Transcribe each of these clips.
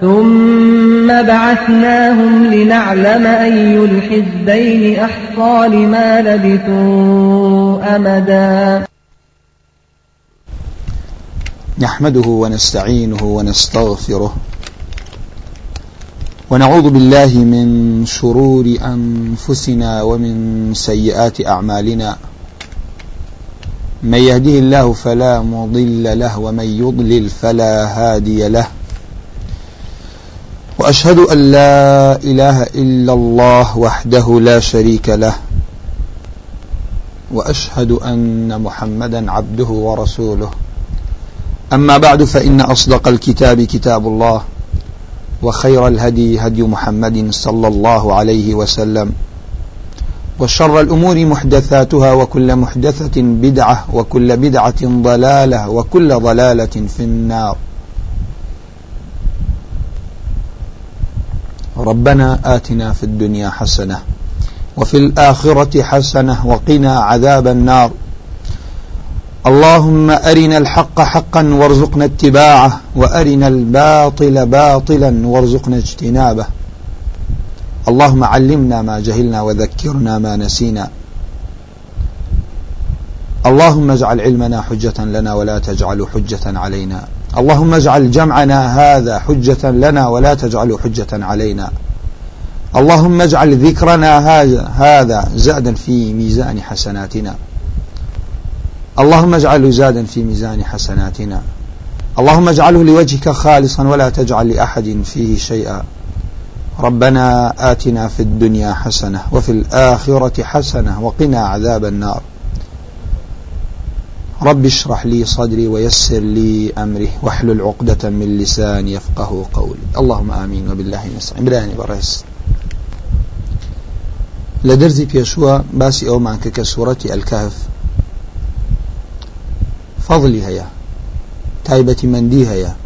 ثم بعثناهم لنعلم أي الحزبين أحصى لما لبثوا أمدا. نحمده ونستعينه ونستغفره ونعوذ بالله من شرور أنفسنا ومن سيئات أعمالنا. من يهده الله فلا مضل له ومن يضلل فلا هادي له. وأشهد أن لا إله إلا الله وحده لا شريك له وأشهد أن محمدا عبده ورسوله. أما بعد فإن أصدق الكتاب كتاب الله وخير الهدي هدي محمد صلى الله عليه وسلم وشر الأمور محدثاتها وكل محدثة بدعة وكل بدعة ضلالة وكل ضلالة في النار. ربنا آتنا في الدنيا حسنة وفي الآخرة حسنة وقنا عذاب النار. اللهم أرنا الحق حقا وارزقنا اتباعه وأرنا الباطل باطلا وارزقنا اجتنابه. اللهم علمنا ما جهلنا وذكرنا ما نسينا. اللهم اجعل علمنا حجة لنا ولا تجعل حجة علينا. اللهم اجعل جمعنا هذا حجة لنا ولا تجعله حجة علينا. اللهم اجعل ذكرنا هذا زادا في ميزان حسناتنا. اللهم اجعله زادا في ميزان حسناتنا. اللهم اجعله لوجهك خالصا ولا تجعل لأحد فيه شيئا. ربنا آتنا في الدنيا حسنة وفي الآخرة حسنة وقنا عذاب النار. رب اشرح لي صدري ويسر لي أمري واحلل عقدة من لساني يفقه قولي. اللهم آمين. وبالله نستعين براني برس لدرزي بيشوى باسي أو معك كسورة الكهف. فضلي هيا تايبة مندي هيا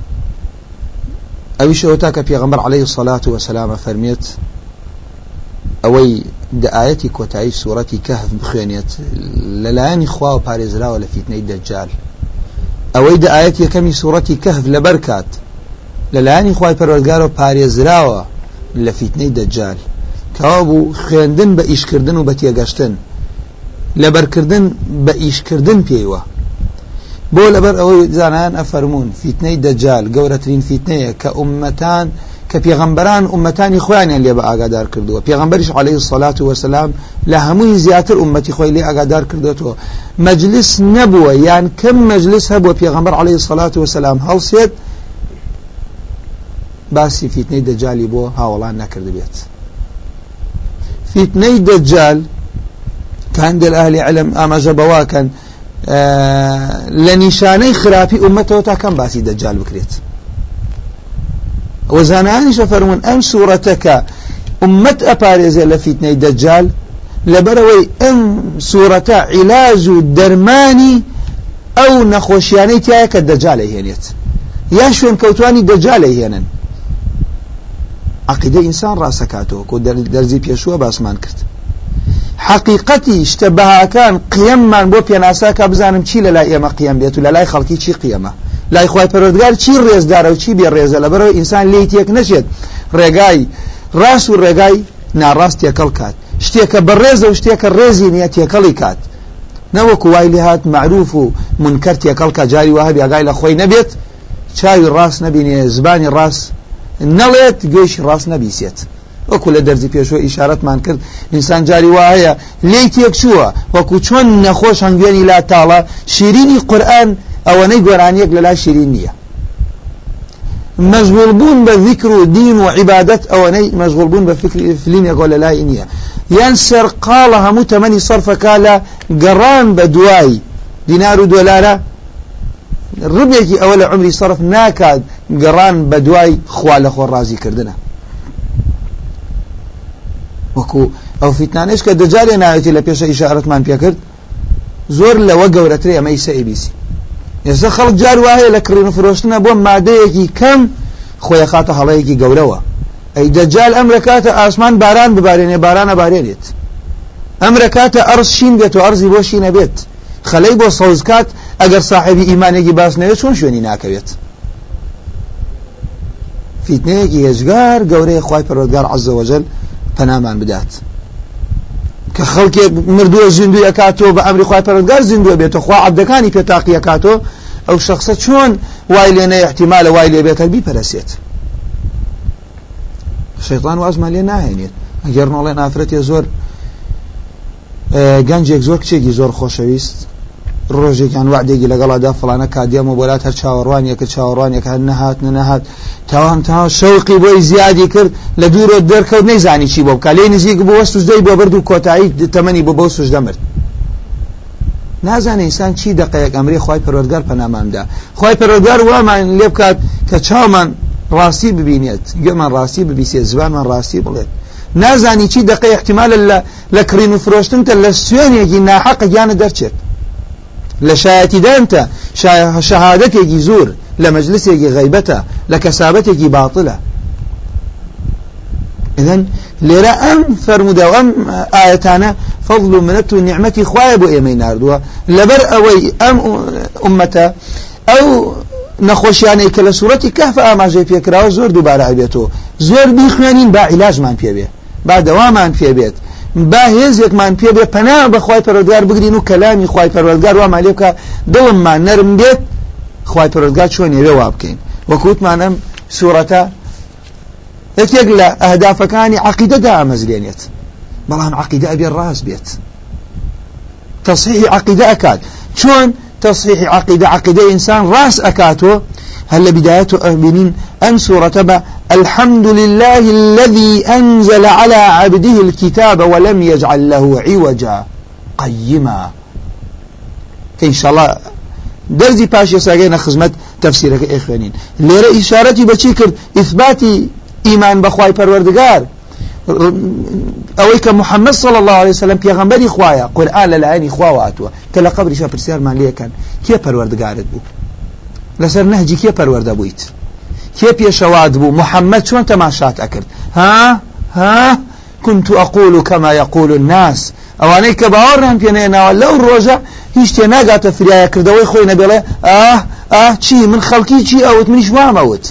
أويش أوتاك في غمر عليه الصلاة والسلام فرميت. أوي دعایەتی کۆتایی سوورەتی کەف بخوێنێت. لەلایەنی خوا و پارێزراوە لە فیتنەی دەجار ئەوەی دعایەت یەکەمی سوورەتی کەف لەبەر کات. لەلایەنی خوای پەرۆگارەوە پارێزراوە لە فیتنەی دەجار کەوا بوو خوێندن بە ئیشکردن و بە تێگەشتن. لەبەرکردن بە ئیشکردن پێیوە. بۆ لەبەر ئەوەی زانان ئەفەرمونون فیتنەی دەجال گەورەترین فیتنەیە کە عومەتان کە پێغەمبەران ئومەتانی خۆیانیان لێ بە ئاگادار کردووە پێغەمبەریش عليه الصلاة والسلام لە هەمووی زیاتر ئومەتی خۆی لێ ئاگادار کردوێتەوە مەجلس نەبووە یان کەم مەجلس هەبووە پێغەمبەر عليه الصلاة والسلام. هەڵسێت باسی فیتنەی دەجالی بۆ هاوڵان نەکرد بێت فیتنەی دەجال كان دل أهل علم ئاماژە بەواکەن لە نیشانەی خراپی ئومەتەوە تا کەم باسی دەجال بکرێت. وەزانانیشە فەرمون ئەم سوورەتەکە ئومەت ئەپارێزێ لە فیتنەی دەجال لەبەرەوەی ئەم سوورەتە عیلاج و دەرمانی ئەو نەخۆشیانەی تایە کە دەجالە هێنێت. یا شوێن کەوتانی دەجالە هێنن. عقیدە ئینسان ڕاستەکاتەوە کۆ دەرزی پێشووە باسمان کرد. حقیقەتی شتەبەهاکان قیەممان بۆ پێناساکە بزانم چی لە لای ئێمە قیەم بێت و لە لای خەڵکی چی قیەمە. لای خخوای پەرۆدگار چی ڕێزدارە و چی بێ ڕێزە لە بەرەوە ئینسان لی تێک نەچێت ڕێگای ڕاست و ڕێگای ناڕاست تێکەڵ کات. شتێکە بە ڕێزە و شتێکە ڕێزی نییە تێکەڵی کات. نەوەکو وای لێ هات معروف و منکەر تێکەڵ کە جاری وهبی ئاگای لە خۆی نەبێت چاوی ڕاست نبینێ زبانی ڕاست نەڵێت گەیشی ڕاست نەبیسێت وەکو لە دەرزی پێشوە ئیشارەتمان کرد. ئینسان جاری وایە لی تێک چووە؟ وەکو چۆن نەخۆش هەنگوێنی لا تاڵە؟ شیرینی قورآن ئەوەنەی گۆرانیەک لە لای شیرین نییە. مشغول بوون بە ذکر و دین و عیبادەت ئەوەنەی مشغول بوون بە فلینێکۆ لە لای نییە. یان سەرقاڵە هەموو تەمەنی سەرفەکە لە گەڕان بە دوای دینار و دۆلارە ڕبێکی ئەوە لە عمری سەرف ناکات گەڕان بە دوای خوا لە خۆ ڕازی کردنە وەکو ئەو فیتنانش کە دەجارێ ناوێتی لە پێشە ئیشارەتمان پێکرد زۆر لەوە گەورەترێ ئەمەی سەئبیسی ئێستا خەڵک جار وایە لە کڕین فرۆشتنە بۆ مادەیەکی کەم خۆی خاتە هەڵەیەکی گەورەوە. ئەی دەجال ئەم ڕکاتە ئاسمان باران ببارێنێ بارانە بارێنێت. ئەم ڕکاتە ئەرز شین بێت و ئەرزی بۆ شینە بێت. خەلەی بۆ سەوزکات ئەگەر صاحبی ئیمانێکی باسنەوێت چۆن شوێنی ناکەوێت؟ فیتنەیەکی هێزگار گەورەیە خی پەرۆگار عزەوەجل پەنامان بدات. کە خەڵکێک مردووە زیندوی ئەکاتۆ بە ئەمری خی پەرۆگار زیندوە بێتە خوا عبدەکانی پێتاقی ئەکاتۆ ئەو شخصە چۆن وای لێنە احتیمالە وای لێ بێتە بیپەرسێت شەیطان وازمان لێ ناهێنێت ئەگەر نۆڵێن ئافرەتێ زۆر گەنجێک زۆر کچێکی زۆر خۆشەویست. ڕۆژێکیان وعدێکی لەگەڵادا فلانە کادیەم و بۆلات هەر چاوەڕوانیەکە چاوەڕوانێک هەر نەهات نەهات. تاوان تا شەوقی بۆی زیادی کرد لە دوورۆ دەرکەوت نەیزانی چی بۆ بکە. لێ نزیک بۆ سوزدەی بۆ برد و کۆتایی تەمەنی بۆ بۆ سوش دەمرد نازانێ ئینسان چی دقەیەک ئەمری خی پەرۆرگار پەناماندا. خی پەرۆرگار وامان لێ بکات کە چاومان ڕاستی ببینێت گوێمان ڕاستی ببیسێت زبانمان ڕاستی بڵێت. نازانی چی دقی احتیمال لە کڕین و فرۆشتنتە لە سوێنێکی ناحەق گیانە دەرچێت. لە شایەتیدانتە شەهادەتێکی زۆر لە مەجلسێکی غیبەتە لە کەسابەتێکی باتڵە إذن لێرە ئەم ئەم ئاەتانە فەضل و منەت و نیعممەتی خوایە بۆ ئێمەی نردووە. لەبەر ئەوەی ئەم ئومەتە ئەو نەخۆشیانەی کە لە سوورەتی کەف ئاماژەی پێکراوە زۆر دووبارە ئەبێتەوە زۆر بیخوێنین با عیلاژمان پێبێ با دەوامان پێبێت. با هێزێکمان پێ بێ پەنا بەخوای پەرۆدگار بگرین و کەلامی خوای پەروەردگار وامان لێ بکە دڵممان نەرم بێت خوای پەرۆدگار چۆن ێوێ وا بکەین. وەکوتمانم سوورەتە یەکێک لە ئەهدافەکانی عقیدەدا ئامەزلێنێت بەڵام عقیدە ئەبێ ڕاست بێت. تصحیح عقیدە ئەکات. چۆن تصحيح عقيدة عقيدة إنسان راس أكاتو هل بدايته أن سورة الحمد لله الذي أنزل على عبده الكتاب ولم يجعل له عوجا قيما. إن شاء الله درزي باشي ساقين خزمت تفسيرك إخوانين ليرى إشارتي کرد؟ إثباتي إيمان بخواي پروردگار. ئەوەی کە محەممەد صل الله عليه وسلم پێغمبەری خوایە قورآن لە لایەنی خواواتوە کە لە قبریشە پرسیارمان لەکەن کێ پەروەردگارت بوو لەسەر نەهجی کێ پەروەەردە بوویت؟ کێ پێشەوات بوو؟ محەممەد چۆن تەماشات ئەکرد؟ ها؟ ها؟ كنت أقول كما يقول الناس. ئەوانەی کە باوەڕیان پێنێناوە لەو ڕۆژە هیچ تێ ناگاتە فریایە کردەوەی خۆی نەبێڵێ ئاه ئاه چی من خەڵکی چی ئەوت؟ منیش وامەوت.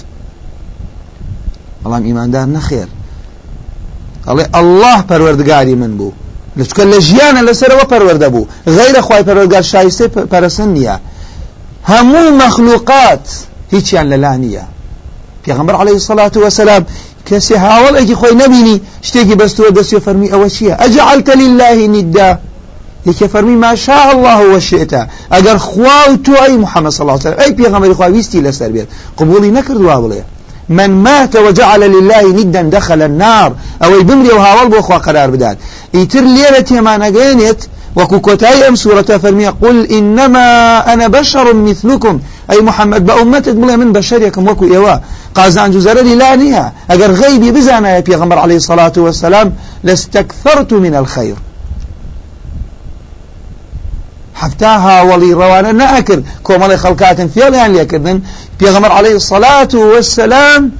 بەڵام ئیماندار نەخێر. ئەڵێ الله پەروەردگاری من بوو. لەچکە لە ژیانە لەسەرەوە پەروەەردە بوو. غیرە خی پەروەرگار شایستەی پەرسن نییە. هەموو مەخلوقات هیچیان لەلا نییە. پێغمبەر عليه الصلاة والسلام کەسی هاوڵێکی خۆی نبینی شتێکی بەستووە دەستی فەرمی ئەوە چییە؟ ئەجعلت لله ندا. یەکێ فەرمی ما شاء الله وشئتا ئەگەر خوا و تو ئەی محەممەد صلی الله عليه وسلم ئەی پێغمبەری خوا ویستی لەسەر بێت. قبولی نەکردوا بڵێ. من مات وجعل لله ندا دخل النار. أو بمري وهاول بو خوا قرار بدات. ليلة ما نقينت وكوكوتاي أم سورة فرمية؟ قل إنما أنا بشر مثلكم. أي محمد بأمتك بلا من بشركم وكو إيوا. قازان جزر لا نيها. اگر غيبي بزانا يا بيغمبر عليه الصلاة والسلام لاستكثرت من الخير. حفتاها ولي روانا نأكر. كومالي خلقات فيليان ليكردن. بيغمر عليه الصلاة والسلام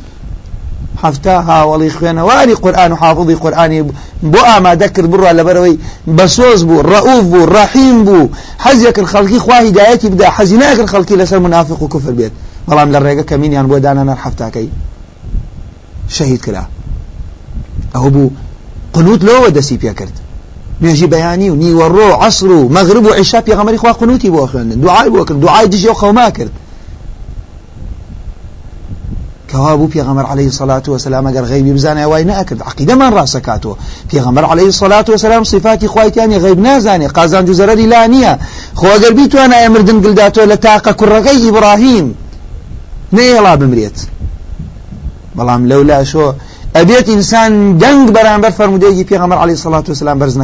حفتاها ولي خوێنەواری قورآن و حافظی قورآانی بۆ ئامادە کرد بڕە لەبەرەوەی بەسۆز بوو ڕەئوف بوو ڕەحیم بوو. حەزیەکرد خەڵکی خوا هیدایەتی بدا حەزی ناکرد خەڵکی لەسەر منافق و کوفر بێت. بەڵام لە ڕێگە کەمینیان بۆ دانەنەر حفتاکەی شەهید کرا. ئەو بوو قنوت لەوە دەسی پێ کرد. نوێژی بەیانی و نیوەڕۆ عسر و مەغرب و عیشا پێغەمەری خوا قنوتی بۆ خوێندن. دوعای بۆ کرد دوعای دژی و خەوما کرد. کەوا بوو پێغەمبەر عليه الصلاة والسلام ئەگەر غیبی بزانێ وای نەکرد عقیدەمان ڕاستەکاتەوە پێغەمبەر عليه الصلاة والسلام صفاتی خوایتیانی غیب نازانێ قازان و زەرەری لا نییە خۆ ئەگەر بیتوانە مردن گلداتۆ لە تاقە کوڕەکەی ئیبراهیم نەیەڵا بمرێت بەڵام لەولا شۆ ئەبێت ئینسان دەنگ بەرامبەر فەرمودەیەکی پێغەمبەر عليه الصلاة والسلام بەرز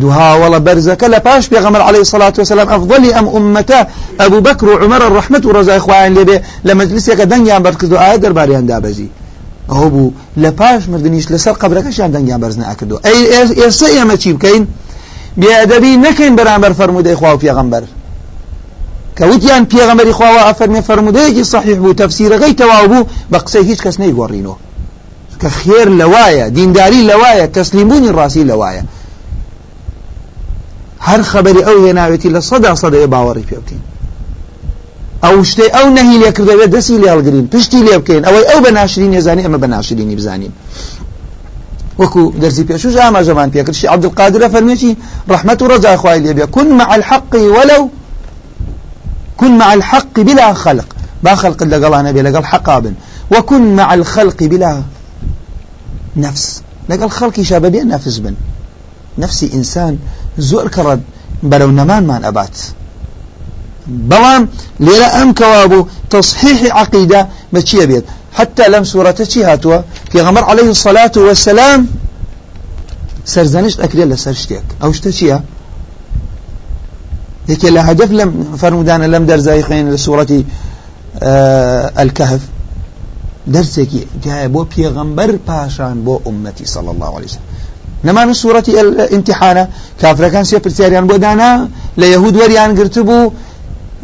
دوهاوڵە بەرزەکە لە پاش پێغەمەر عليه سلاات وسلام ئەفضلی ئەم ئومەتە ئەبوو بەکر و عمەرە ڕحمت و ڕزای خوۆیان لێبێ لە مەجلسێکە دەنگیان بەرکرد و ئایا دەرباریان دابەزی ئەو بوو لە پاش مردنیش لەسەر قبرەکەشیان دەنگیان بەرزنەکردو ئەی ئێستا ئێمە چی بکەین؟ بێدەبی نەکەین بەرامبەر فەرمودەی خوا و پێغەمبەر کەوتیان پێغەمەری خواوە ئەفەرمێ فەرمودەیەکی صحیح بوو تەفسیرەکەی تەواو بوو بە قسەی هیچ کەس نەیگۆڕینەوە کە خێر لەوایە دینداری لەوایە تەسلیمبوونی ڕاستی لەوایە. هەر خەبەری ئەو هێناوێتی لە سەدا سەدەیە باوەڕی پێ بکەین. ئەو شتێ ئەو نەهی لێکردەوێت دەستی لێ هەڵگرین پشتی لێ بکەین. ئەوەی ئەو بە ناشرین ێزانی ئەمە بە ناشرینی بزانین. وەکو دەرزی پێشوش ئاماژەمان پێکردشی عبدالقادرە فەرمێکی ڕحمەت و ڕەجای خوای لێ بێ. کن مع الحق ولو كن مع الحق بلا خلق. با خلق لەگەڵانە بێ لەگەڵ حقا بن. وكن مع الخلق بلا نفس. خەڵکی شابە بێ نفس بن. نفسی ئینسان زۆر کەڕەت بەرەو نەمانمان ئەبات. بەڵام لێرە ئەم کەوابوو تصحيح عقيدة بچیە بێت؟ حتى لم سورة چی هاتووە؟ پێغەمبەر عليه الصلاة والسلام سەرزانشت ئەکرێت لەسەر شتێک. ئەو شتە چییە؟ یەکێ لە هەدف لەم فەرمودانە لەم دەرزای خوێن لە سوورەتی الكهف. دەرسێکی جایە بۆ پێغەمبەر پاشان بۆ ئومەتی صلى الله عليه وسلم. نەمان سوورەتی الامتحانە کافرەکان سێ پرسیاریان بۆ دانا لە یەهود وەریان گرتبوو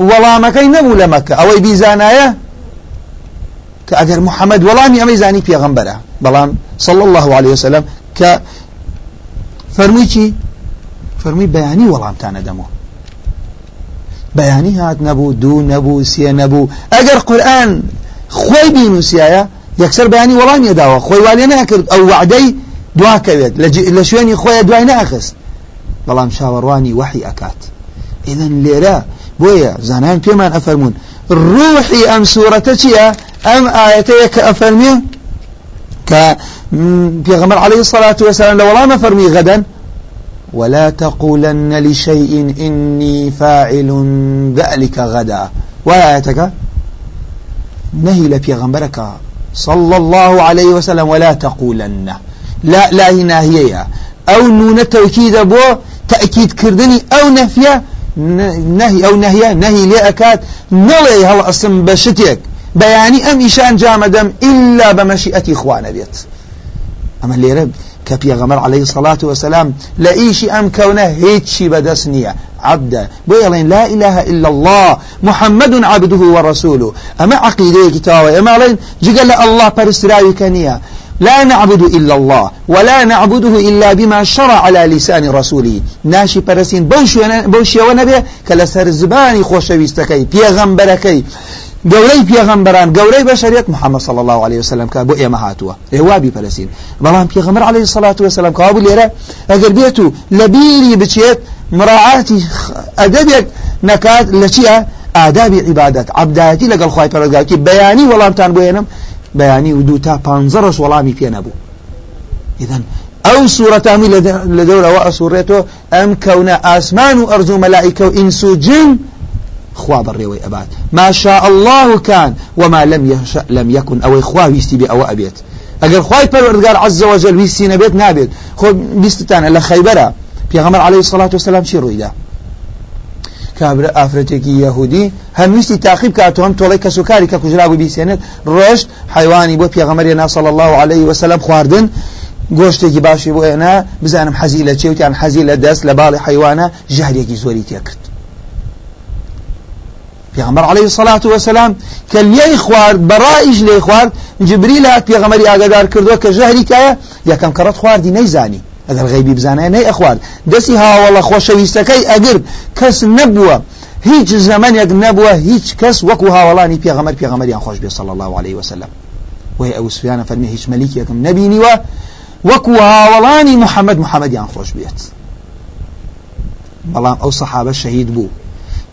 وەڵامەکەی نەبوو لە مەکە ئەوەی بیزانایە کە ئەگەر محەممەد وەڵامی ئەمەی زانی پێغمبەرە بەڵام صلى الله عليه وسلم. کە فەرمووی چی فەرمووی بەیانی وەڵامتانە دەمەوە بەیانی هات نەبوو دوو نەبوو سێ نەبوو ئەگەر قورآن خۆی بینوسایە یەکسەر بەیانی وەڵامی داوە خۆی والێ ناکرد ئەو وعدەی دواکەوێت لە شوێنی خۆیە دوای ناخست. بەڵام شاوەڕوانی وحی ئەکات. ئذن لێرە بۆیە زانان ڕوحی ئەم سوورەتە چییە؟ ئەم ئاەتەیە کە ئەفەرمێ کە پێغمبەر عليه الصلاة والسلام لو ما فرمي غدا ولا تقولن لشيء إني فاعل ذلك غدا. وآياتك نهي لبيغمبرك صلى الله عليه وسلم ولا تقولن. لا لا هنا هي أو نون التوكيد بو تأكيد كردني أو نفية نهي أو نهي نهي لأكاد هەڵ ئەسم بە شتێک بەیانی ئەم ئیشان جامەدەم إلا بمشيئة إخوان بيت. أما اللي رب كبي غمر عليه الصلاة والسلام لا إيشي أم كونه هيتشي بدسنية عبدا بيلين لا إله إلا الله محمد عبده ورسوله. أما عقيدة كتابة أما لين جقل الله برسراوي كنية لا نعبد إلا الله ولا نعبده إلا بما شرع على لسان رسوله. ناشي برسين بوشي ونبي كلا سر زباني خوشويستكي بيغمبركي گەورەی پێغەمبەران گەورەی بەشریت محمد صلى الله عليه وسلم کا بۆ ئێمە هاتووە ئێوابی پەرسین بەڵام پێغەمبەر عليه الصلاة والسلام کابوو لێرە ئەگەر بێت و لە بیری بچێت مراعاتی ئەدەبێک نەکات لە چیە ئادابی عیبادەت عبدایەتی لەگەڵ خی پەرگاوتی بەیانی وەڵامتان بەیانی و دوو تا پانزەڕش وەڵامی پێ نەبوو. إذن ئەو سوورەتامی لە دەورەوە ئەسوڕێتەوە ئەم کەونە ئاسمان و ئەرزوو مەلائیکە و ئینس و جن الله كان وما لم يشاء لم يكن ئەوەی خوا ویستی بێ ئەوە ئەبێت. ئەگەر خوای پەروەردگار عز وجل ویستی نەبێت نابێت. خۆ بیستتانە لە خەیبەرە پێغەمبەر عليه الصلاة والسلام چی ڕوویدا؟ کابرا ئافرەتێکی یەهودی. هەمویستی تاقیب کاتۆ هەم تۆڵی کەسوکاری کە کوژرا بوو بیسێنێت ڕۆژ حیوانی الله عليه وسلم خواردن. گۆشتێکی باشی بۆ ئێنا بزانم حەزی لە چێوتیان حەزی لە دەست لە باڵی حیوانە ژهرێکی زۆری تێکرد پێغەمبەر عليه الصلاة والسلام کە لێی خوارد بەڕائیش لێی خوارد جبریل هات پێغەمەری ئاگادار کردووە کە ژەهری کایە یەکەم کەڕەت خواردی نەیزانی. ئەگەر غیبی بزانای نەی ئەخوارد دەستی هاوڵە خۆشەویستەکەی ئەگر کەس نەبووە هیچ زمانێک نەبووە هیچ کەس وەکو هاوڵانی پێغەمەر پێغەمەریان خۆش بێ صلى الله عليه وسلم وهي ئەو سویانە فەرمی هیچ مەلیکێکم نەبینیوە وەکو هاوڵانی محەممەد محەممەدیان خۆش بێت. بەڵام ئەو سەحابە شەهید بوو.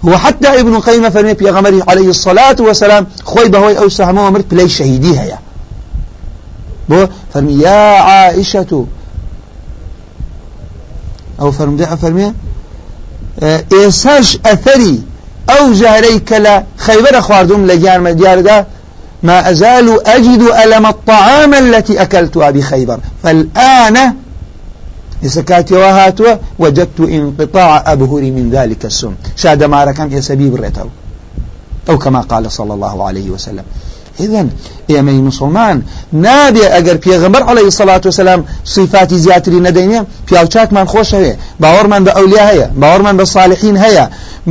هو حتى ابن قيم فرمي بيغمري عليه الصلاة والسلام خوي بهوي أو سهمه ومرت بلاي شهيدي هيا بو فرمي يا عائشة أو فرم ده فرمي إيساش أثري أو جاريك لا خيبر خواردم لجار مديار ده ما أزال أجد ألم الطعام التي أكلتها بخيبر. فالآن لسكاتي وهاتوا وجدت انقطاع أبهري من ذلك السم. شاد ما ركن يسبيب الرتو أو كما قال صلى الله عليه وسلم. إذن ئێمەی مسلمان نابێ ئەگەر پێغمبەر عليه سلاات وسلام صفاتی زیاتری نەدەینێ پیاوچاکمان خۆش هەیە باوەڕمان بە ئەولیا هەیە باوەڕمان بە صالحین هەیە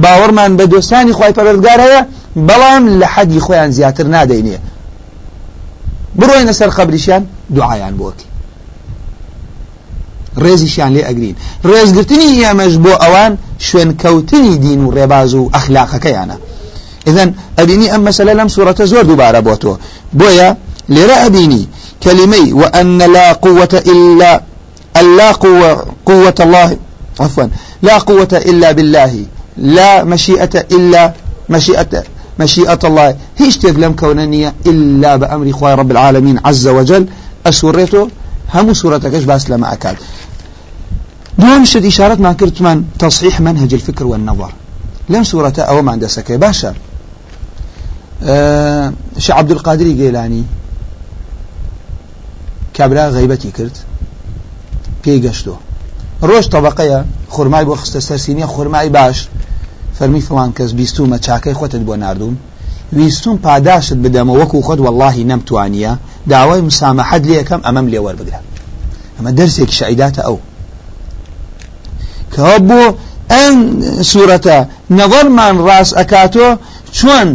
باوەڕمان بە دۆستانی خی پەرگار هەیە بەڵام لە حەدی خۆیان زیاتر نادەینێ. بڕۆینە سەر خەبریشیان دوعایان بۆکی ڕێزیشیان لێ ئەگرین. ڕێزگرتنی ئێمەش بۆ ئەوان شوێن کەوتنی دین و ڕێباز و ئەخلاقەکەیانە. إذن أبيني أما سلالم سورة زور دوبارة بوتو. بويا لرا أبيني كلمي وأن لا قوة إلا لا قوة قوة الله عفوا لا قوة إلا بالله لا مشيئة إلا مشيئة مشيئة الله. هيش تفلم كونانية إلا بأمر إخوة رب العالمين عز وجل. أسورته هم سورتكش بس لما أكاد. دون شد إشارة ما كرت من تصحيح منهج الفكر والنظر. لم سورة أو ما عند سكي باشا. ش عبد القادر گەیلانی کابرا غیبەتی کرد پێی گەشتۆ. ڕۆژ تەبقەیە خورمای بۆ خستە سەرسینە خورمای باش. فەرمی فڵان کەس بیستومە چاکەی خۆتت بۆ نردوم ویستون پاداشت بدەمە وەکو خۆت واللهی نەمتوانیە. داوای مسامەحەت لێ یەکەم ئەمەم لێ وەربگرە ئەمە دەرسێکی شعیداتە ئەو. کەەوە بۆ ئەم سوورەتە نەوەرمان ڕاست ئەکاتۆ چۆن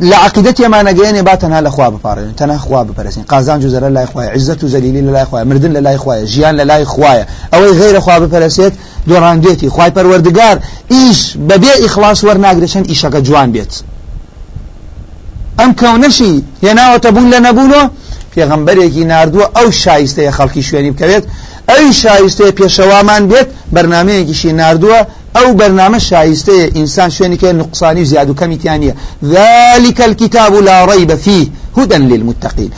لە عقیدەت ئێمە نەگەێنێ با تەنها لە خوا بپارێن تەنها خوا بپەرسین قازان و زەرە لای خوایە عزت و زەلیلی لە لای خوایە مردن لە لای خوایە ژیان لە لای خوایە. ئەوەی غیرە خوا بپەرسێت دۆڕانگێتی خوای پەروەردگار ئیش بەبێ ئیخلاص وەرناگرێشن ئیشەکە جوان بێت. ئەم کەونەشی هێناوەتە بوون لە نەبوونەوە پێغەمبەرێکی نردووە ئەو شایستەیە خەڵکی شوێنی بکەوێت. ئەوی شایستەیە پێشەوامان بێت بەرنمەیەکیشی نردووە أو برنامج شايسته إنسان شويني كان نقصاني زيادو كمي ذلك الكتاب لا ريب فيه هدى للمتقين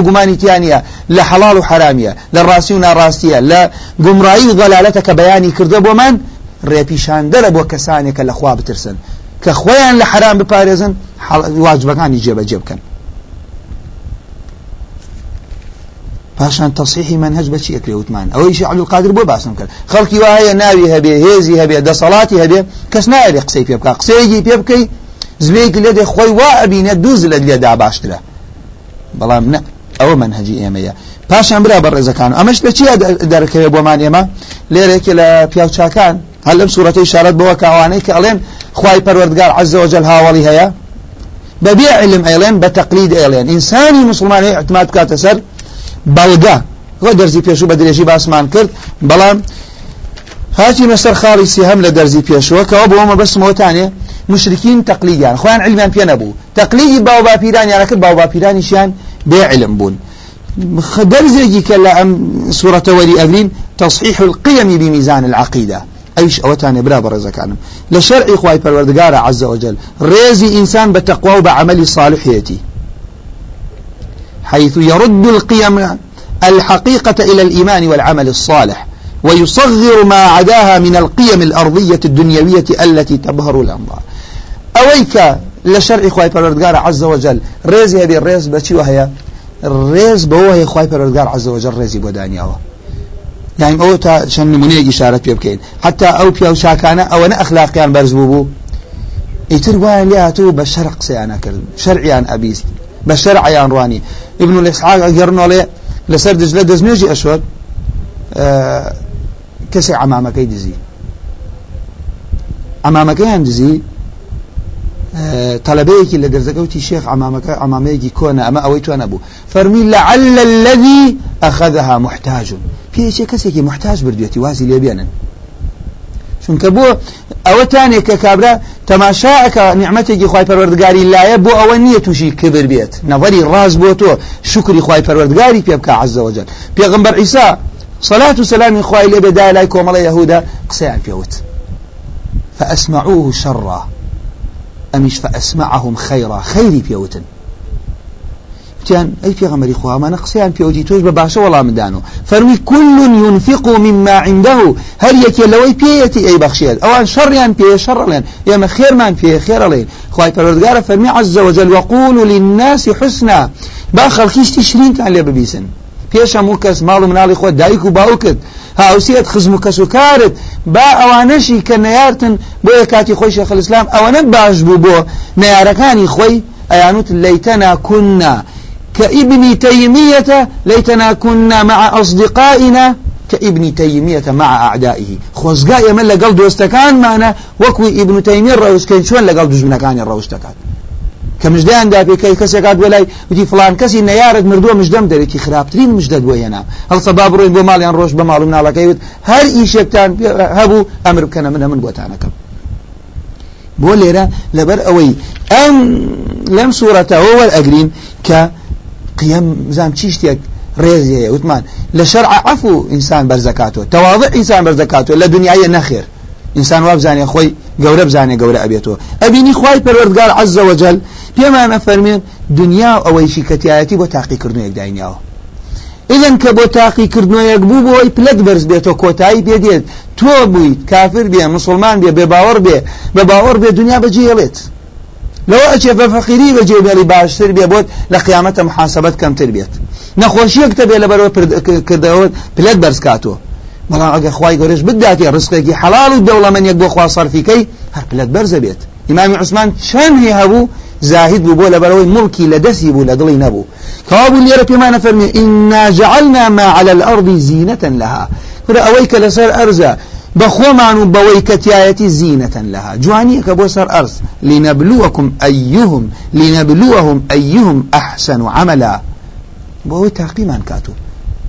قماني تيانية لا حلال وحرامية لا راسي وناراستية لا قمرائي وضلالتك بياني كردب ومن ريبيشان درب وكسانك الأخوة بترسن. كأخوان لحرام واجبكان يجيب جيب كان پاشان تصحیحی منهج بچی ئەکرێ وتمان؟ ئەوەی شعب القادر بۆ باسم کرد. خەڵکی وایە ناوی هەبێ هێزی هەبێ دەسەڵاتی هەبێ کەس نایێ قسەی پێ بکە قسەیەکی پێ بکەی زبێکی لێ دێ خۆی وا ئەبینێ دووز لە لێدا باشترە. بەڵام نە ئەوە منهجی ئێمەیە. پاشان برا بە ڕێزەکان. ئەمەش لە چیە دەرکەوێت بۆمان ئێمە؟ لێرێکی لە پیاوچاکان هەل لەم سوورەتەی شارەت بەوە کاوانەی کە ئەڵێن خوای پەروەردگار عز وجل هاوڵی هەیە. بەبێ علم ئەڵێن بە تەقلید ئێڵێن ئینسانی مسلمانی اعتماد کاتە سەر بەڵگا. وە دەرزی پێشوو بە درێژی باسمان کرد. بەڵام هاتی مەسەر خاڵی سیهەم لە دەرزی پێشوە کەەوە بۆمە بەسمەوەتانێ مشرکین تەقلیدیان. خۆیان علمیان پێ نەبوو. تەقلیدی باو باپیرانیان کرد باو باپیرانیشیان بێ علم بوون. درزێکی کە لە ئەم سوورەتە وەری ئەبرین تصحيح القيم بميزان العقيدة أيش أوتاني بلا برزة كانم لشرع إخوائي پروردگار عز وجل ريزي إنسان بتقوى وبعمل صالحيتي حيث يرد القيم الحقيقة إلى الإيمان والعمل الصالح ويصغر ما عداها من القيم الأرضية الدنيوية التي تبهر الأنظار أويك لشرع إخوائي پروردگار عز وجل ريزي هذه الريز بچي وهي الريز بوهي إخوائي پروردگار عز وجل ريزي بودانيا يعني أو تا شن نمونية إشارة بيبكين حتى أو بيو شاكانا أو أنا أخلاقيان برزبوبو يتر وان لياتو بشرق سيانا كرد شرعيان أبيست. بشرعيان رواني. ابن الإسحاق أجرنا لي لسر دجلة دزميجي أشود. آه كسي عمامك دزي. عمامك دزي؟ آه طلبيك اللي درزقوتي شيخ عمامك عماميك كون أما أويت أنا أبو. فرمي لعل الذي أخذها محتاج. في شيء كسيكي محتاج برديتي وازي ليبيانا چونکە بۆ ئەوەتانێک کە کابرا تەماشاکە نیعممەتێکی خی پەروەردگاری لایە بۆ ئەوە نییە تووشی کبر بێت. نەوەری ڕاز بۆ تۆ شکری خی پەروەردگاری پێ بکە عزەوەجل پێغمبەر ئیسا صلاة سلامی خوای لێ بێدا لای کۆمەڵی یهودا قسەیان پێوت. فأسمعوه شرا. أمش فأسمعهم خيرا خيري بيوتن تيان أي في غمري خواه ما نقصيان في أوجي توج بباشا والله مدانو فروي كل ينفق مما عنده. هل يكي لوي بيتي أي بخشيت أوان شريان بي شر لين يا خير من فيه خير لين خواهي فردقار فرمي عز وجل وقولوا للناس حسنا. باخر كيش تشرين تان لي ببيسن پێش هەموو کەس ماڵ و مناڵی خۆ دایک و باوکت هاوسێت خزم با ئەوانەشی کە نەیارتن بۆ یە کاتی خۆی شێخ الإسلام ئەوەنە باش بوو بۆ نەیارەکانی خۆی ئەیانوت كابن تيمية ليتنا كنا مع أصدقائنا كابن تيمية مع أعدائه. خزقاء من لقل دوستكان معنا وكو ابن تيمية الروستكان شوان لقل دوزمنكان الروستكان كمجدان دابي كي كسكات ولاي ودي فلان كسي نيارد مردو مجدم دريكي خرابترين مجدد وينا هل صباب روين بمال ين روش بمال من على كيوت هر إيشيكتان هبو أمر بكنا من من بوتانكم بوليرا لبر أوي أم لم سورة هو الأجرين ك قيم زام تشتيك ريزي وثمان لشرع عفو إنسان برزكاته تواضع إنسان برزكاته لا دنياية نخير إنسان وابزاني أخوي قورة بزاني قورة أبيته أبيني خواي قال عز وجل بما نفرمين دنيا أو شي كتياتي وتاقي كرنو يقدعين ياو إذن كبو تاقي كرنو يقبو بوي بلد برز بيتو كوتاي بيديت تو بوي كافر بيه مسلمان بيه بباور بيه بباور بيه دنيا بجيلت دنیا بەجێڵێت لەوە ئەچێ بە فەقیری بەجێ بێڵی باشتر بێ بۆت لە قیامەتە محاسبەت کەمتر بێت نەخۆشیەکتە بێ لە بەرەوە کردەوە پلەت بەرز کاتەوە بەڵام ئەگە خی گەورش بداتی ڕستێکی حەڵال و دەوڵەمەنیەک بۆ خوا سەرفیکەی هەر پلەت بەرزە بێت ئیمامی عوسمان چەند هی هەبوو زاهد لە بەرەوەی مڵکی لە دەستی بوو لە دڵی نەبوو کەوابوو لێرە پێمانە فەرمی ئینا جعلنا ما على الأرض زينة لها. کە لەسەر ئەرزە بخومان بوي كتيايتي زينة لها. جوانية كبوسر أرز لنبلوكم أيهم لنبلوهم أيهم أحسن عملا. بوي تاقيمان كاتو.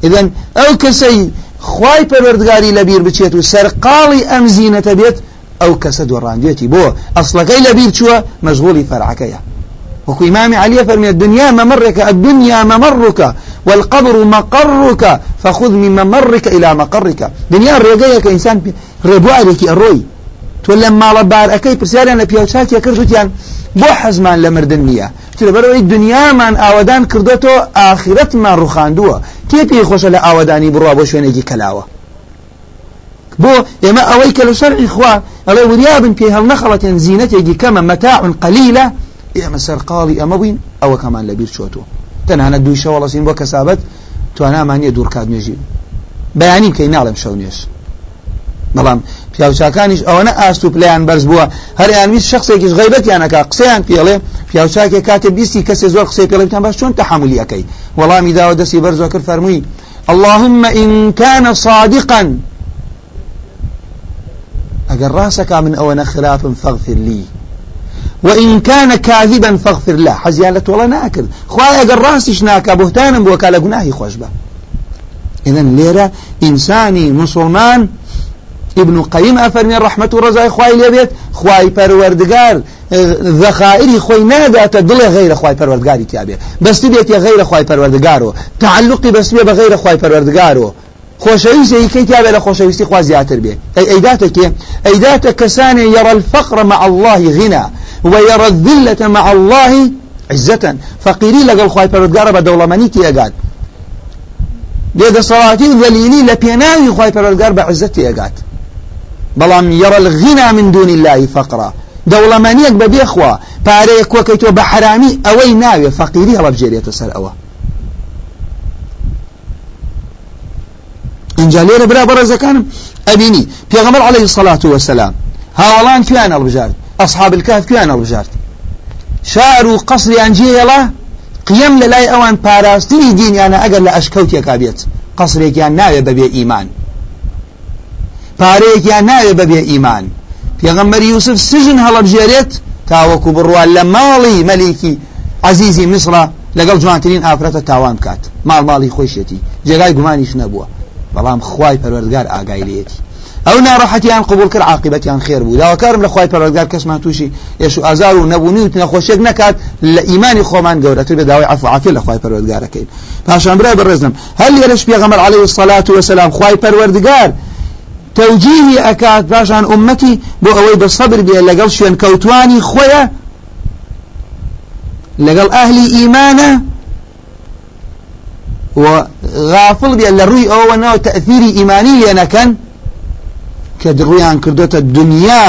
إذن أو كسي خواي پروردگاري لبير بچيتو سرقالي أم زينة بيت أو كسد ورانديتي بو أصلكي لبير شوى مشغولي فرعكيا. وكو إمام علي فرمي الدنيا ممرك الدنيا ممرك والقبر مقرك فخذ من ممرك إلى مقرك. دنيا ريقيك إنسان ربوارك الروي تولى ماڵە بارەکەی پرسیاریان لە پیاوچاکیە کردوتیان بۆ حەزمان لە مردن نییە لەبەرەوەی دنیامان ئاوادان کردێتەوە ئاخرەتمان ڕوخاندووە کێ پێی خۆشە لە ئاوادانی بڕوا بۆ شوێنێکی کەلاوە بۆ ئێمە ئەوەی کە لە شەرعی خوا ئەڵێ وریابن پێی هەڵ نەخەڵەتێن زیینەتێکی کەمە مەتاع قەلیلە ئێمە سەرقاڵی ئەمە بووین ئەوە کەمان لەبیر چۆتەوە تەنانە دوی شەوەڵەسین بۆ کەسابەت توانامانیە دوورکات نوێژی بەیانی کەی ناڵم شەو نوێش بەڵام پیاوچاکانیش ئەوەنە ئاست و پلیان بەرز بووە. هەریان ویست شخصێکیش غیبەتیانەکە قسەیان پێڵێ پیاوچاکێ کاتێ بیستی کەسێ زۆر قسەی پێڵێتان باش چۆن تەحملی ئەەکەی وەڵامی داوە دەستی بەرزۆ کرد فەرمووی اللهم إن كان صادقا أجر راسك من أونا خلاف فاغفر لي. وإن كان كاذبا فاغفر له. حزيالة ولا ناكر خواهي أجر راسش ناكا بهتانا بوكالا قناهي خوشبه إذن ليرة إنساني مسلمان ابن قيم أفرمي الرحمة والرزاق خواهي ليبيت خواهي پروردگار ذخائري خوي نادات دل غير خواهي پروردگاري تيابي بس تبيت غير خواهي پروردگارو. تعلقي بس بيه بغير خواهي پروردگارو. خوشويسي كي تابع لخوشويسي خوا زياتر به أي أيداتك أيداتك كسان يرى الفقر مع الله غنى. ويرى الذلة مع الله عزة. فقيري لقل خواهي پروردگار بدولماني تيقاد ذەلیلی لە پێناوی خی پەرۆلگار بە عزەتی ئەگات بەڵام یەڕە الغینا من دون الله فقرا. بێخوا پارەیە کۆکەی تۆ بە حرامی ئەوەی ناوێ فەقیری هەڵبجێرێتە سەر ئەوە اینجا لێرە برا بەڕێزەکانم ئەبینی پێغەمبەر عليه الصلاة والسلام. هاوڵان کویان هەڵبژارد أصحاب الكهف كيان رجارت شعر قصر أنجيلا قيم للاي أوان باراستني دين يعني أقل لأشكوت يكابيت قصرك يعني ناوي ببي إيمان. پارەیەکیان يعني ناوێ بەبێ ئیمان پێغەمبەر یوسف سژن هەڵەبژێرێت تاوەکو بڕوان لە ماڵی مەلیکی عزیزی میسرا لەگەڵ جوانترین ئافرەتە تاوان بکات ماڵ ماڵی خۆشێتی جێگای گومانیش نەبووە بەڵام خوای پەروەردگار ئاگایلێتی ئەو ناڕەحەتیان قبول کرد عاقبەتیان خێر بوو. داواکارم لە خوای پەروەردگار کەسمان تووشی ئێش و ئازار و نەبوونی و نەخۆشیێک نەکات لە ئیمانی خۆمان گەورەتر بە داوای عفو عافیە لە خوای پەروەردگارەکەین. پاشان برای بەڕێزم. هەل لێرەش عەلەیهی الصلاة والسلام خوای پەروەردگار توجیهی ئەکات پاشان ئومەتی بۆ ئەوەی بە سەبر بێ لەگەڵ شوێن لەگەڵ ئەهلی ئیمانە و غافڵ بێ لە ڕووی ئەوە ناو تەثیری ئیمانی لێ نەکەن کە دڕویان کردوتە دنیا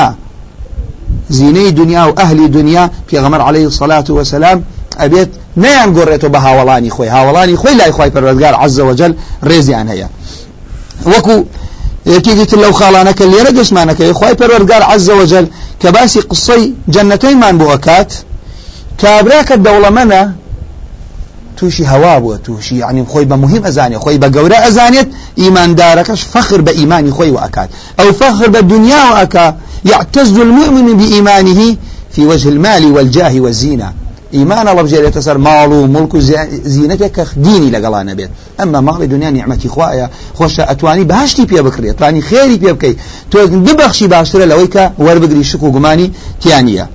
زینەی دنیا و ئەهلی دنیا پێغەمەر عليه الصلاة والسلام ئەبێت نەیان گۆڕێتەوە بە هاوڵانی خۆی. هاوڵانی خۆی لای خۆی پەروەردگار عز وجل ڕێزیان هەیە. وەکو یەکێکی تر لەو خاڵانەکە لێرە گەشتمانەکەی خی پەروەرگار عز وجل کە باسی قسەی جەنەتەیمان بۆ ئەکات کابراکە دەوڵەمەنە تووشی هەوا بووە تووشی عنی خۆی بە مهم ئەزانێت خۆی بە گەورە ئەزانێت فخر بە ئیمانی خۆی و ئەکات ئەو فخر بە دنیا و ئەکا يعتز المؤمن بإيمانه في وجه المال والجاه والزينة. إيمان الله بجل يتسر مال وملك زينتك ديني لقلانا بيت أما مال دنيا نعمتي خوايا خوش أتواني بهاشتي بيا بكري أتواني خيري بيا بكي تو دبخشي باشتر لويك وربقري شكو قماني تيانية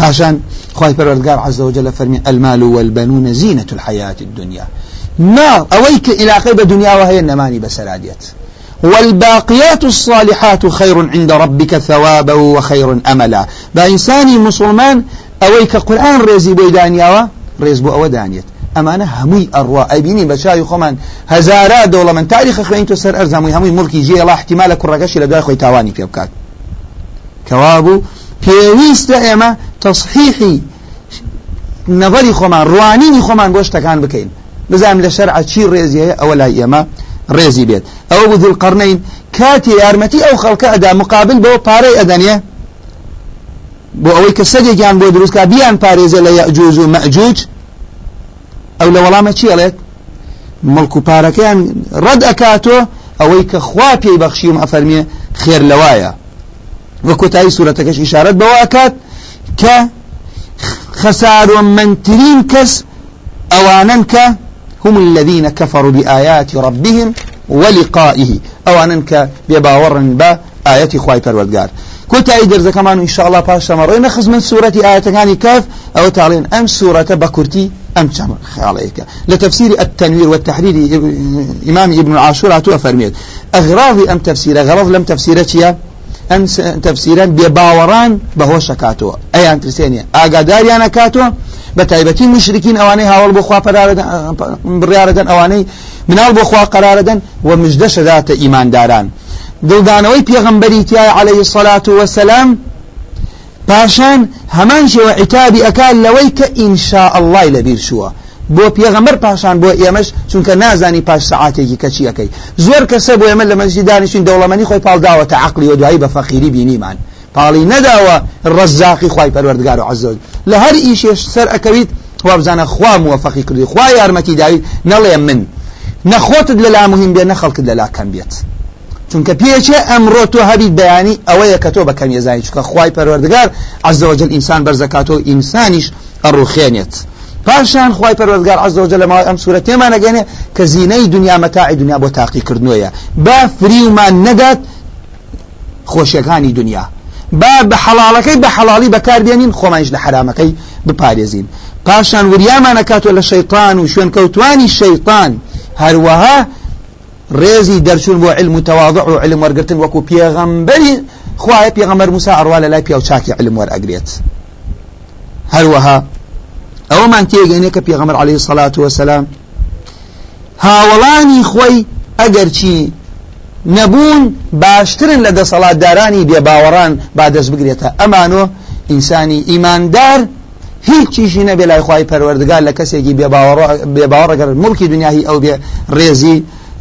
عشان خواهي پروردگار عز وجل فرمي المال والبنون زينة الحياة الدنيا. ما أويك إلى قيب دنيا وهي النماني بسراديت والباقيات الصالحات خير عند ربك ثوابا وخير أملا. بإنساني مسلمان أويك قرآن ريزي بيدانيا ريز بو أو دانيت. أمانة همي أروا. أبيني بشاي خمان هزارا دولة من تاريخ خوين تسر أرزمي همي ملكي جي الله احتمال كرقش لدواء خوي تاواني في أبكات كوابو پێویستە ئێمە تصحیحی نظری خۆمان ڕوانینی خۆمان بۆ شتەکان بکەین. بزانام لە شەرع چی ڕێزی هەیە ئەوە لای ئێمە ڕێزی بێت. ئەوە بوو دڵقڕنین کاتی یارمەتی ئەو خەڵکە ئەدا مقابل بۆ پارەی ئەدەنێ بۆ ئەوەی کە سەدێکیان بۆ دروستکە بیان پارێزە لە یەجوز و مەجوج ئەو لە وەڵامە چی ئەڵێت مڵک و پارەکەیان ڕەد ئەکاتۆ ئەوەی کە خوا پێی بەخشی و ئەفەرمیێ خێر لەوایە. وەکۆتایی سوورەتەکەش ئشارەت بەوە ئەکات کە خەسارۆمەندترین کەس ئەوانن کە هم الذين كفروا بآيات ربهم ولقائه. أوانن كە بێباوەڕن بە ئاەتی خی پەروەردگار کۆتایی دەرزەکەمان ئینشاءله پاشەمەڕۆی نەخز من سوورەتی ئاەتەکانی کاف ئەوە تاڵێن ئەم سوورەتە بە کورتی ئەم چەم خاڵەیەەکە لە تەفسیری التەنویر والتحرير إمام ابن عاشور فەرمێت ئەغراضی ئەم تەفسیرە غەڵڵ لەم تەفسیرە چییە ئەم تەفسیران بێباوەڕان بەهۆش ئەکاتەوە ئەیان ترسێنێ ئاگاداریان ئەکاتەوە بە تایبەتی مشرکین ئەوانەی هاوڵ بۆ خوا بڕیاردەن ئەوانەی مناڵ بۆ خوا قرارەدەن و مژدە شەداتە ئیمانداران دڵدانەوەی پێغەمبەری تیای عليه الصلاة والسلام پاشان هەمان شێوە عتابی ئەکات لەوەی کە ئینشاء الله لەبیر شووە بۆ پێغەمبەر پاشان بۆ ئێمەش چونکە نازانی پاش سعاتێکی کەچیەکەی زۆر کەسە بۆ ئێمە لە مەزی دانیشتین دەوڵەمەنی خۆی پاڵداوەتە عقلی و دوایی بە فەقیری بینیمان. پاڵی نەداوە ڕزاقی خی پەروەردگار و عزۆ لە هەر ئیشێش سەر ئەەکەویت وابزانە خوا مووەفەقی کردی. خوا یارمەتی داوی نەڵێ من. نەخۆتت لە لا مهم بێ نەخەڵکت لە لا کەم بێت. چونکە پێچێ ئەمڕۆ تۆ هەبیت بەیانی ئەوەیە کە تۆ بەکەم ێزانی چکە خی پەروەردگار عزەوەجل ئینسان بەرزەکاتەوە ئینسانیش ئەڕوخێنێت. پاشان خی پەروەردگار عزەوجل لە ماوەی ئەم سوورە تێمانەگەنێ کە زینەی دنیا مەتاعی دنیا بۆ تاقیکردنوۆیە با فریومان نەدات خۆشیەکانی دنیا. با بە حەڵاڵەکەی بە حەڵاڵی بەکاربێنین خۆمانش لە حرامەکەی بپارێزین. پاشان وریامانەکاتۆ لە شەیطان و شوێن کەوتوانی شەیطان هەروەها ڕێزی دەرچوون بۆ علم و تەواضع و علم وەرگتن وەکو پێغەمبەری خوایە پێغەمبەر موسا ئەڕوا لە لای پیا و چاکی علم وەرئەگرێت هەروەها ئەوەمان تێگەینێ کە پێغەمبەر عەلەیهی سەڵات وەسەلام هاوڵانی خۆی ئەگەر چی نەبوون باشترن لە دەسەڵاتدارانی بێباوەڕان با دەست بگرێتە. ئەمانۆ ئینسانی ئیماندار هیچیشی نەبێ لای خی پەروەردگار لە کەسێکی بێباوەڕەگەر مڵکی دنیاهی ئەو بێ ڕێزی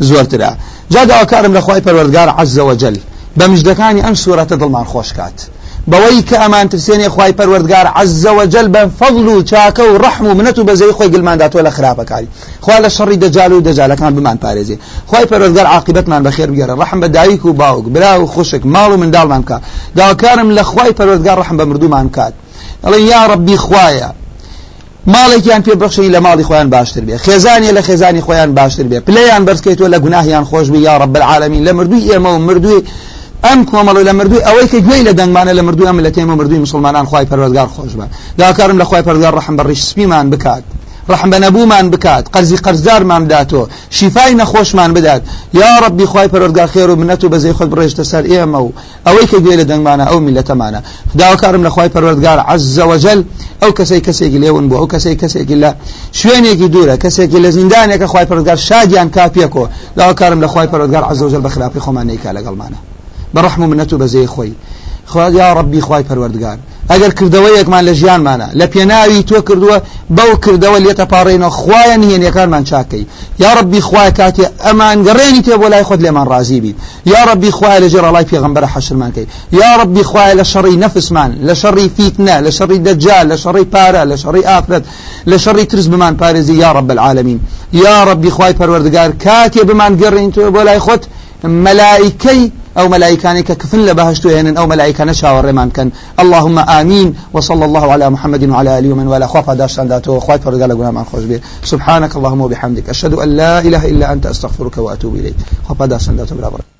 زۆرترا جاداوە کارم لە خی پەروەردگار عەزەوەجل بە مژدەکانی ئەم سوورەتە دڵمان خۆش کات بەوەی کە ئەمان ترسێنێ خی پەروەردگار عزەوەجل بە فەضل و چاکە و ڕحم و منەت و بەزەی خۆی گلمانداتۆ لە خراپەکاری. خوا لە شەڕی دەجال و دەجالەکان بمان پارێزێ. خی پەروەردگار عاقبەتمان بەخێر بگەرە ڕحم بە دایک و باوک برا و خوشک ماڵ و منداڵمان کە داواکارم لە خی پەروەردگار ڕحم بە مردومان کات. ئەڵێ یا ڕبی خوایە ماڵێکیان پێ بەخشی لە ماڵی خۆیان باشتر بێ. خێزانی لە خێزانی خۆیان باشتر بێ. پلیان بەرزکەیتەوە لە گوناهیان خۆش بی یا رب العالمین. لە مردووی ئێمە و مردووی ئەم کۆمەڵی لە مردووی ئەوەی کە گوێی لە دەنگمانە لە مردوو ئەم لە تێمە مردووی مسلمانان خی پەروەردگار خۆش بە. داکارم لە خی پەرگار ڕحم بە ڕیشسپیمان بکات. ڕحم بە نەبوومان بکات. قەرزی قەرزدارمان بداتەوە شیفای نەخۆشمان بدات. یا ڕبی خی پەرۆرگا خێر و منەت و بەزەی خۆت بڕێژتە سەر ئێمە و ئەوەی کە گوێ لە دەنگمانە ئەو میلەتەمانە داواکارم لە خی پەروەردگار عزەوەجل ئەو کەسەی کەسێکی لێون بوو ئەو کەسەی کەسێکی لە شوێنێکی دوورە کەسێکی لە زیندانێکە خی پەرگار شادیان کاپێکەوە داواکارم لە خی پەرۆرگار عزەوجل بە خراپی خۆمان نیکا لەگەڵمانە. بەڕحم و منەت و بەزەی خۆی. خواد یا ربی خوای پەروەردگار. ئەگەر کردەوەیەکمان لە ژیانمانە لە پێناوی تۆ کردووە بەو کردەوە لێتە پاڕێنەوە خوایە نهێنیەکانمان چاکەی. یا ڕبی خوای کاتێ ئەمان گەڕێنی تێ بۆ لای خۆت لێمان ڕازی بیت یا ڕبی خوای لە جێڕەڵای پێغمبەرە کەی. یا ڕبی خوای لە شەڕی نەفسمان لە شەڕی فیتنە لە شەڕی دەجال لە شەڕی پارە لە شەڕی ئافرەت شەڕی ترس بمان پارێزی یا رب العالمین. یا ڕبی خوای پەروەردگار کاتێ بمان گەڕێن تۆ بۆ لای ملائكي أو ملائكاني كفن لبهشتو يعني أو ملائكة شاور كان. اللهم آمين. وصلى الله على محمد وعلى آله ومن ولا خوف داشتان داتو خوات فرقال قناه من خوش بيه سبحانك اللهم وبحمدك. أشهد أن لا إله إلا أنت أستغفرك وأتوب إليك. خوف داتو بلا بركة